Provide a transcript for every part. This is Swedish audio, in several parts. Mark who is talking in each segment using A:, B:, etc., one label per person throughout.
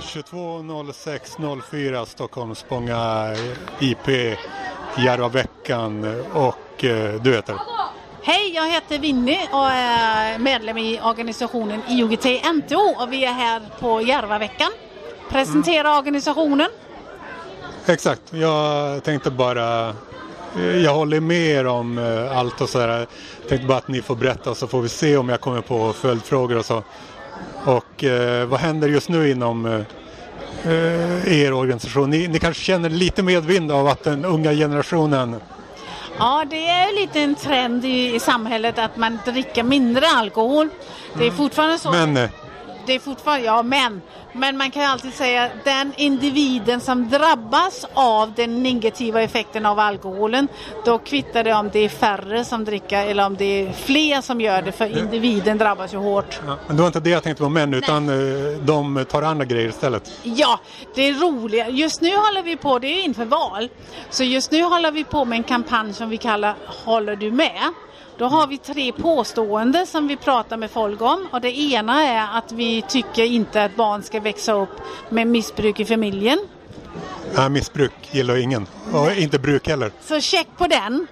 A: 220604 Stockholm Spånga IP Järvaveckan och eh, du heter?
B: Hej, jag heter Winnie och är medlem i organisationen IOGT NTO och vi är här på Järvaveckan. Presentera mm. organisationen.
A: Exakt, jag tänkte bara eh, jag håller med er om eh, allt och sådär. Tänkte bara att ni får berätta så får vi se om jag kommer på följdfrågor och så. Och eh, vad händer just nu inom eh, er organisation? Ni, ni kanske känner lite medvind av att den unga generationen
B: Ja, det är lite en trend i, i samhället att man dricker mindre alkohol. Det är mm. fortfarande så.
A: Men eh,
B: det är fortfarande, ja men, men man kan alltid säga den individen som drabbas av den negativa effekten av alkoholen, då kvittar det om det är färre som dricker eller om det är fler som gör det, för individen drabbas ju hårt.
A: Ja, men det var inte det jag tänkte på män, utan Nej. Eh, de tar andra grejer istället.
B: Ja, det är roligt. Just nu håller vi på, det är inför val, så just nu håller vi på med en kampanj som vi kallar Håller du med? Då har vi tre påståenden som vi pratar med folk om och det ena är att vi tycker inte att barn ska växa upp med missbruk i familjen.
A: Ja, missbruk gillar ingen och inte bruk heller.
B: Så check på den.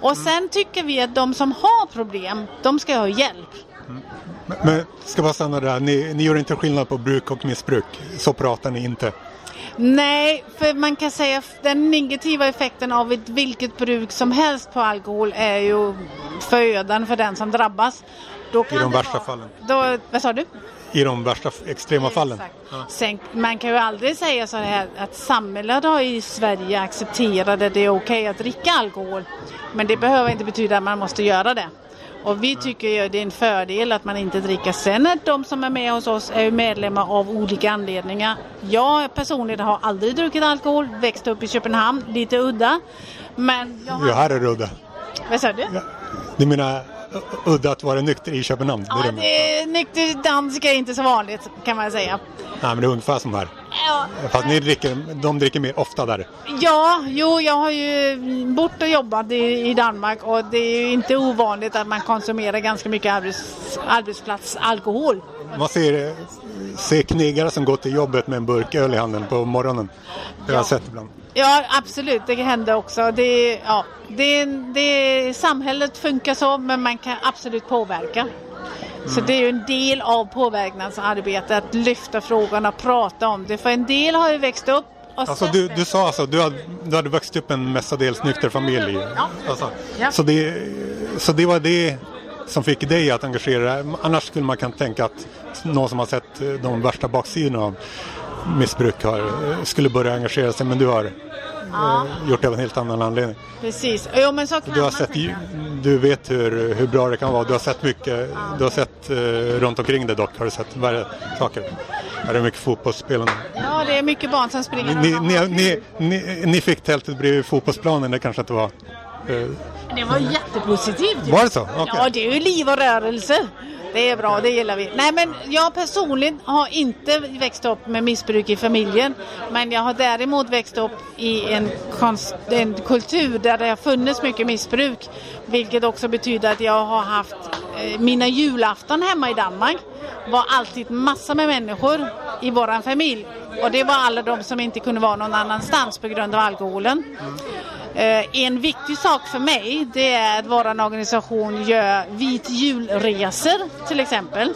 B: Och sen tycker vi att de som har problem, de ska ha hjälp.
A: Mm. Men, men ska bara stanna där, ni, ni gör inte skillnad på bruk och missbruk. Så pratar ni inte.
B: Nej, för man kan säga att den negativa effekten av ett vilket bruk som helst på alkohol är ju förödande för den som drabbas.
A: I de värsta vara, fallen?
B: Då, vad sa du?
A: I de värsta extrema fallen?
B: Ja. Sen, man kan ju aldrig säga så här att samhället har i Sverige accepterat att det är okej okay att dricka alkohol. Men det behöver inte betyda att man måste göra det. Och vi tycker ju det är en fördel att man inte dricker. Sen att de som är med hos oss är medlemmar av olika anledningar. Jag personligen har aldrig druckit alkohol, växt upp i Köpenhamn, lite udda. Men jag har...
A: Ja, här är det udda.
B: Vad sa du? Ja.
A: Du menar udda att vara nykter i Köpenhamn?
B: Ja, det, det är, nykter dansk är inte så vanligt kan man säga.
A: Nej, men det är ungefär som här. Ja. Fast ni dricker, de dricker mer ofta där.
B: Ja, jo, jag har ju bott och jobbat i, i Danmark och det är ju inte ovanligt att man konsumerar ganska mycket arbets, arbetsplatsalkohol.
A: Man ser, ser knegare som går till jobbet med en burk öl i handen på morgonen. Det har jag sett ibland.
B: Ja, absolut. Det händer också. Det, ja, det, det, samhället funkar så, men man kan absolut påverka. Mm. Så det är ju en del av påverkansarbetet att lyfta frågan och prata om det. För en del har ju växt upp
A: Alltså du, du sa alltså du hade, du hade växt upp en mestadels nykter familj. Ja. Alltså, ja. Så, det, så det var det som fick dig att engagera dig. Annars skulle man kunna tänka att någon som har sett de värsta baksidorna av missbruk har, skulle börja engagera sig men du har ja. Eh, gjort det av en helt annan anledning.
B: Precis. Jo, men så
A: du, har sett, du vet hur, hur bra det kan vara. Du har sett mycket, ja. du har sett uh, runt omkring dig dock har du sett värre saker. Är det mycket fotbollsspelande?
B: Ja, det är mycket barn som springer.
A: Ni, ni, ni, ni, ni fick tältet bredvid fotbollsplanen, det kanske inte var
B: uh, det var jättepositivt.
A: Var det så? Okay.
B: Ja, det är ju liv och rörelse. Det är bra, det gillar vi. Nej men jag personligen har inte växt upp med missbruk i familjen. Men jag har däremot växt upp i en, konst, en kultur där det har funnits mycket missbruk. Vilket också betyder att jag har haft eh, mina julafton hemma i Danmark var alltid massor med människor i våran familj. Och det var alla de som inte kunde vara någon annanstans på grund av alkoholen. Mm. Eh, en viktig sak för mig det är att vår organisation gör vit julresor till exempel.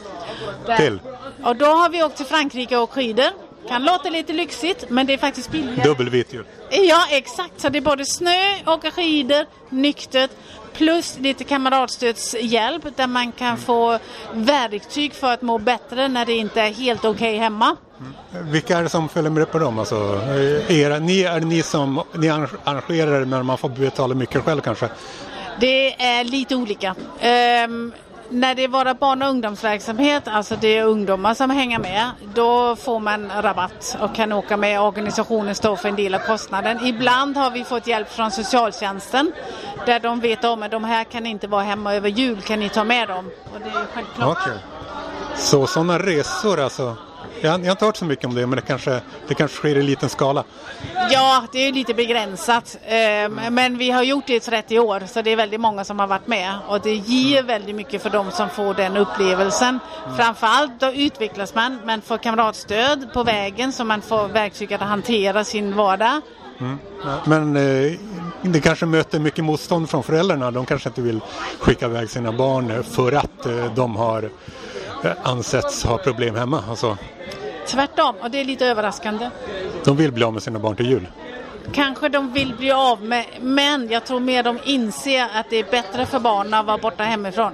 A: Där, till?
B: Och då har vi åkt till Frankrike och skidor. Kan låta lite lyxigt men det är faktiskt billigare.
A: Dubbelvit jul.
B: Ja exakt, så det är både snö, åka skidor, nyktert plus lite kamratstödshjälp där man kan få verktyg för att må bättre när det inte är helt okej okay hemma.
A: Mm. Vilka är det som följer med på dem? Alltså, är, ni, är det ni som ni arrangerar när man får betala mycket själv kanske?
B: Det är lite olika. Um, när det är våra barn och ungdomsverksamhet, alltså det är ungdomar som hänger med, då får man rabatt och kan åka med. Organisationen står för en del av kostnaden. Ibland har vi fått hjälp från socialtjänsten där de vet om att de här kan inte vara hemma över jul, kan ni ta med dem? Och det är självklart.
A: Okay. Så sådana resor alltså? Jag, jag har inte hört så mycket om det men det kanske, det kanske sker i liten skala.
B: Ja, det är lite begränsat. Eh, men vi har gjort det i 30 år så det är väldigt många som har varit med och det ger väldigt mycket för de som får den upplevelsen. Framförallt då utvecklas man, man får kamratstöd på vägen så man får verktyg att hantera sin vardag.
A: Mm. Men eh, det kanske möter mycket motstånd från föräldrarna. De kanske inte vill skicka iväg sina barn för att eh, de har eh, ansetts ha problem hemma. Alltså,
B: Tvärtom, och det är lite överraskande.
A: de vill bli av med sina barn till jul.
B: Kanske de vill bli av med, men jag tror mer de inser att det är bättre för barnen att vara borta hemifrån.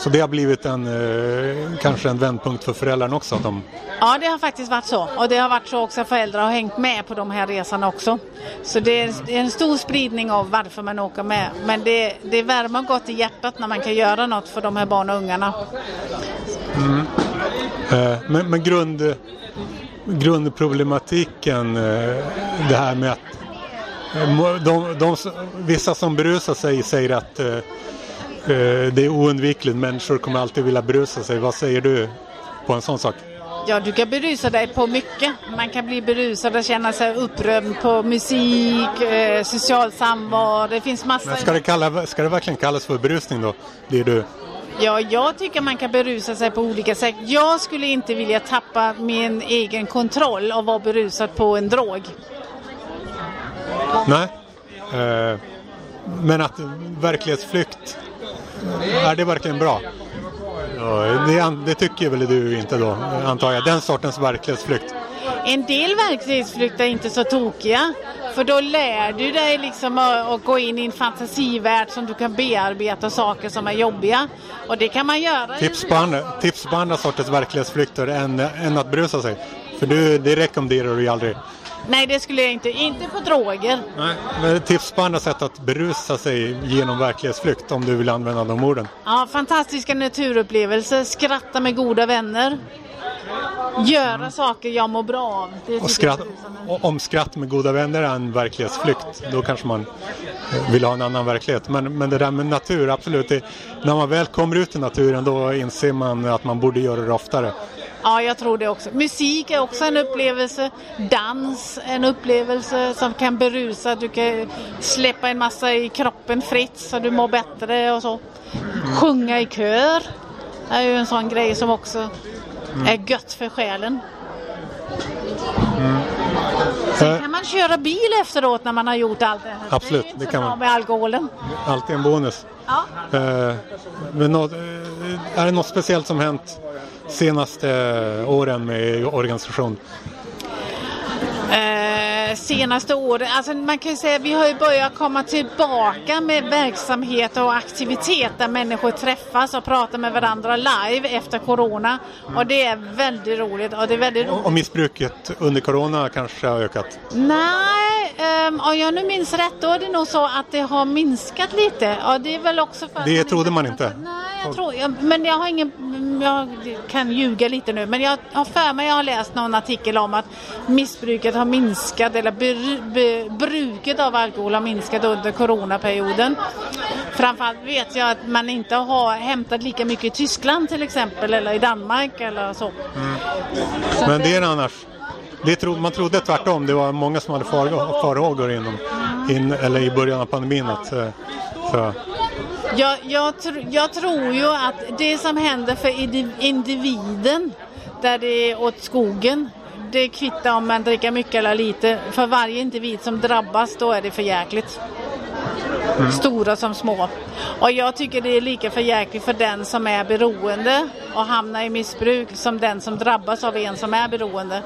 A: Så det har blivit en, eh, kanske en vändpunkt för föräldrarna också. Att de,
B: Ja, det har faktiskt varit så. Och det har varit så också att föräldrar har hängt med på de här resorna också. Så det är, det är en stor spridning av varför man åker med. Men det, det värmer gott i hjärtat när man kan göra något för de här barn och ungarna.
A: eh, men men grund, grundproblematiken, eh, det här med att må- de, de, vissa som berusar sig säger att det är oundvikligt, människor kommer alltid vilja berusa sig. Vad säger du på en sån sak?
B: Ja, du kan berusa dig på mycket. Man kan bli berusad och känna sig upprörd på musik, eh, social samvaro. Det finns massor.
A: Men ska, det kalla, ska det verkligen kallas för berusning då? Blir du,
B: Ja, jag tycker man kan berusa sig på olika sätt. Jag skulle inte vilja tappa min egen kontroll och vara berusad på en drog.
A: nej? Eh, men att verklighetsflykt, är det verkligen bra? Ja, det, det tycker väl du inte då, antar jag. Den sortens verklighetsflykt.
B: En del verklighetsflykter är inte så tokiga. För då lär du dig liksom att, gå in i en fantasivärld som du kan bearbeta saker som är jobbiga. Och det kan man göra.
A: Tips på andra, tips på andra sorters verklighetsflykter än, än att berusa sig. För du, det rekommenderar du ju aldrig.
B: Nej, det skulle jag inte. Inte på droger.
A: Nej. Men tips på andra sätt att berusa sig genom verklighetsflykt om du vill använda de orden.
B: Ja, fantastiska naturupplevelser. Skratta med goda vänner. Göra saker jag mår bra av. Det
A: Och skratt, och om skratt med goda vänner är en verklighetsflykt, då kanske man vill ha en annan verklighet. Men, men det där med natur, absolut. Det, när man väl kommer ut i naturen då inser man att man borde göra det oftare.
B: Ja, jag tror det också. Musik är också en upplevelse. Dans en upplevelse som kan berusa. Du kan släppa en massa i kroppen fritt så du mår bättre och så. Sjunga i kör är ju en sån grej som också är gött för själen. Sen
A: Eh,
B: kan man köra bil efteråt när man har gjort allt det här.
A: Absolut,
B: det är
A: det
B: inte
A: kan
B: så bra
A: man.
B: med alkoholen.
A: alltid en bonus.
B: Ja.
A: Eh, något, eh, är det något speciellt som hänt senaste eh, åren med organisation?
B: Eh, senaste året, alltså man kan ju säga att vi har ju börjat komma tillbaka med verksamheter och aktivitet där människor träffas och pratar med varandra live efter corona. Och det är väldigt roligt. Och det är väldigt roligt.
A: Och missbruket under corona kanske har ökat?
B: Nej, um, om jag nu minns rätt då är det nog så att det har minskat lite. Och det är väl också för
A: Det
B: man
A: trodde man inte.
B: Nej, jag tror, jag, men jag har ingen, jag kan ljuga lite nu, men jag har för mig, jag har läst någon artikel om att missbruket har minskat, eller bru, be, bruket av alkohol har minskat under coronaperioden. Framförallt vet jag att man inte har hämtat lika mycket i Tyskland till exempel, eller i Danmark eller så. så
A: Men det är annars. Det tro, man trodde tvärtom. Det var många som hade far- farhågor inom, in, eller i början av pandemin. Att, eh, så,
B: Jag, jag, tr- jag tror ju att det som händer för indi- individen där det är åt skogen det kvittar om man dricker mycket eller lite. För varje individ som drabbas då är det för jäkligt. Stora som små. Och jag tycker det är lika för jäkligt för den som är beroende och hamnar i missbruk som den som drabbas av en som är beroende.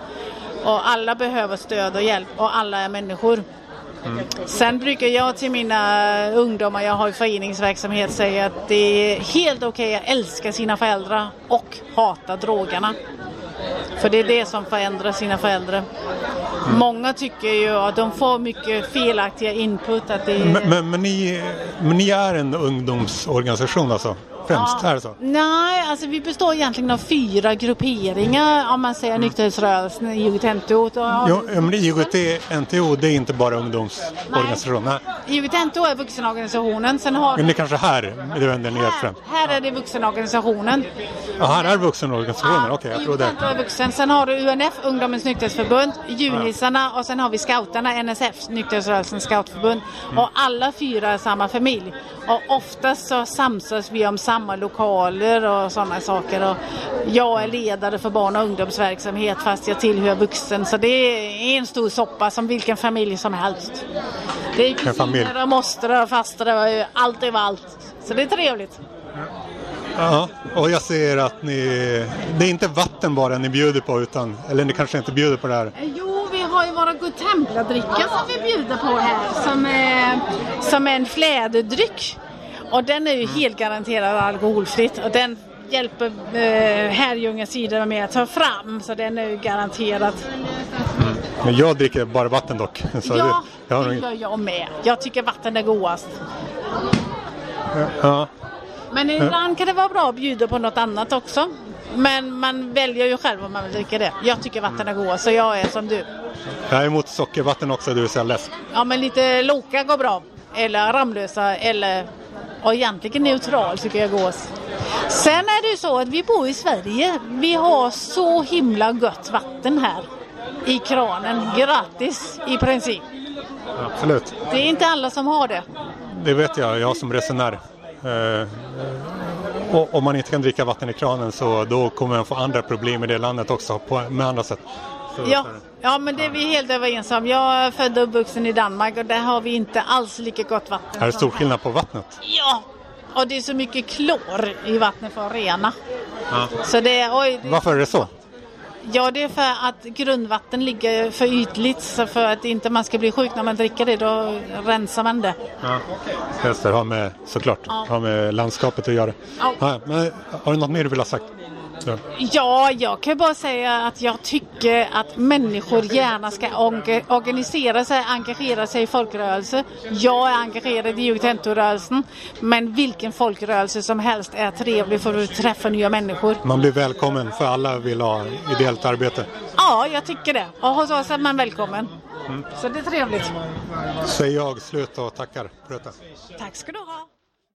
B: Och alla behöver stöd och hjälp och alla är människor. Sen brukar jag till mina ungdomar, jag har ju föreningsverksamhet, säga att det är helt okej att älska sina föräldrar och hata drogerna. För det är det som förändrar sina föräldrar. Många tycker ju att de får mycket felaktiga input. Att det är...
A: men, men, men, ni, men ni är en ungdomsorganisation alltså? Främst?
B: Ja.
A: Är det så?
B: Nej, alltså vi består egentligen av fyra grupperingar om man säger nykterhetsrörelsen i Jugotento.
A: Jo, men det är IOGT, NTO, det är inte bara ungdomsorganisation. Nej.
B: Jugotento är vuxenorganisationen. Sen har
A: Men det är kanske här det vänder ner främst.
B: här är det vuxenorganisationen.
A: Ja, här är vuxenorganisationen, okej jag trodde.
B: Jugotento är vuxen. Sen har du UNF, Ungdomens nykterhetsförbund, Junisarna och sen har vi scouterna, NSF, Nykterhetsrörelsens scoutförbund.
A: Mm.
B: Och alla fyra är samma familj. Och oftast så samsas vi om samma lokaler och sådana saker. Och jag är ledare för barn och ungdomsverksamhet fast jag tillhör vuxen. Så det är en stor soppa som vilken familj som helst. Det är kusiner och mostrar och fastrar och allt är allt. Så det är trevligt.
A: Ja, och jag ser att ni, det är inte vatten bara ni bjuder på utan, eller ni kanske inte bjuder på det här.
B: Jo, vi har ju våra Godtemplardricka som vi bjuder på här som är, som är en fläderdryck. Och den är ju helt garanterad alkoholfritt och den hjälper eh, Herrljunga sida med att ta fram så den är ju garanterad.
A: Men jag dricker bara vatten dock. Så
B: ja,
A: det, jag
B: det gör jag med. Jag tycker vatten är godast.
A: ja,
B: Men ibland kan det vara bra att bjuda på något annat också. Men man väljer ju själv om man vill dricka det. Jag tycker vatten är godast så jag är som du.
A: jag är emot sockervatten också, det vill säga läsk.
B: Ja men lite Loka går bra. Eller Ramlösa eller och egentligen neutral tycker jag gås. Sen är det ju så att vi bor i Sverige. Vi har så himla gött vatten här. I kranen. Gratis i princip.
A: Absolut.
B: Det är inte alla som har det.
A: Det vet jag, jag som resenär. Eh, och om man inte kan dricka vatten i kranen så då kommer man få andra problem i det landet också på, med andra sätt.
B: Ja, ja men det är vi helt överens om. Jag är född och uppvuxen i Danmark och där har vi inte alls lika gott vatten.
A: Är det stor skillnad på vattnet?
B: Ja, och det är så mycket klor i vattnet för att rena.
A: Ja.
B: Så det är, oj, det,
A: Varför är det så?
B: Ja, det är för att grundvatten ligger för ytligt så för att inte man ska bli sjuk när man dricker det då rensar man det.
A: Ja. Just det, har med, såklart,
B: Ja.
A: har med landskapet att göra.
B: Ja.
A: Ja, men har du något mer du vill ha sagt? Ja.
B: Ja, jag kan bara säga att jag tycker att människor gärna ska orga- organisera sig, engagera sig i folkrörelser. Jag är engagerad i Jugotentorörelsen, men vilken folkrörelse som helst är trevlig för att träffa nya människor.
A: Man blir välkommen för alla vill ha ideellt arbete.
B: Ja, jag tycker det. Och hos oss är man välkommen. Så det är trevligt.
A: Säger jag slut och tackar för detta.
B: Tack ska du ha.